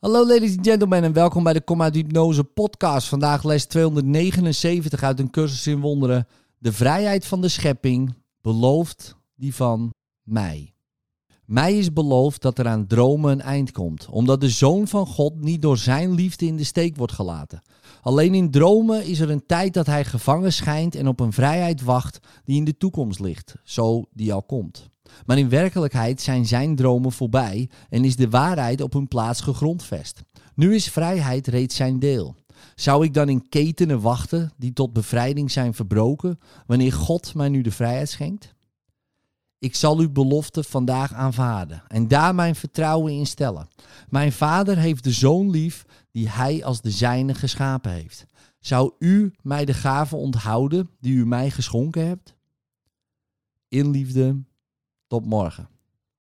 Hallo ladies and gentlemen en welkom bij de Kom uit Hypnose podcast. Vandaag les 279 uit een cursus in wonderen. De vrijheid van de schepping belooft die van mij. Mij is beloofd dat er aan dromen een eind komt, omdat de Zoon van God niet door zijn liefde in de steek wordt gelaten. Alleen in dromen is er een tijd dat hij gevangen schijnt en op een vrijheid wacht die in de toekomst ligt, zo die al komt. Maar in werkelijkheid zijn zijn dromen voorbij en is de waarheid op hun plaats gegrondvest. Nu is vrijheid reeds zijn deel. Zou ik dan in ketenen wachten die tot bevrijding zijn verbroken, wanneer God mij nu de vrijheid schenkt? Ik zal uw belofte vandaag aanvaarden en daar mijn vertrouwen in stellen. Mijn vader heeft de zoon lief die hij als de zijne geschapen heeft. Zou u mij de gave onthouden die u mij geschonken hebt? In liefde, tot morgen.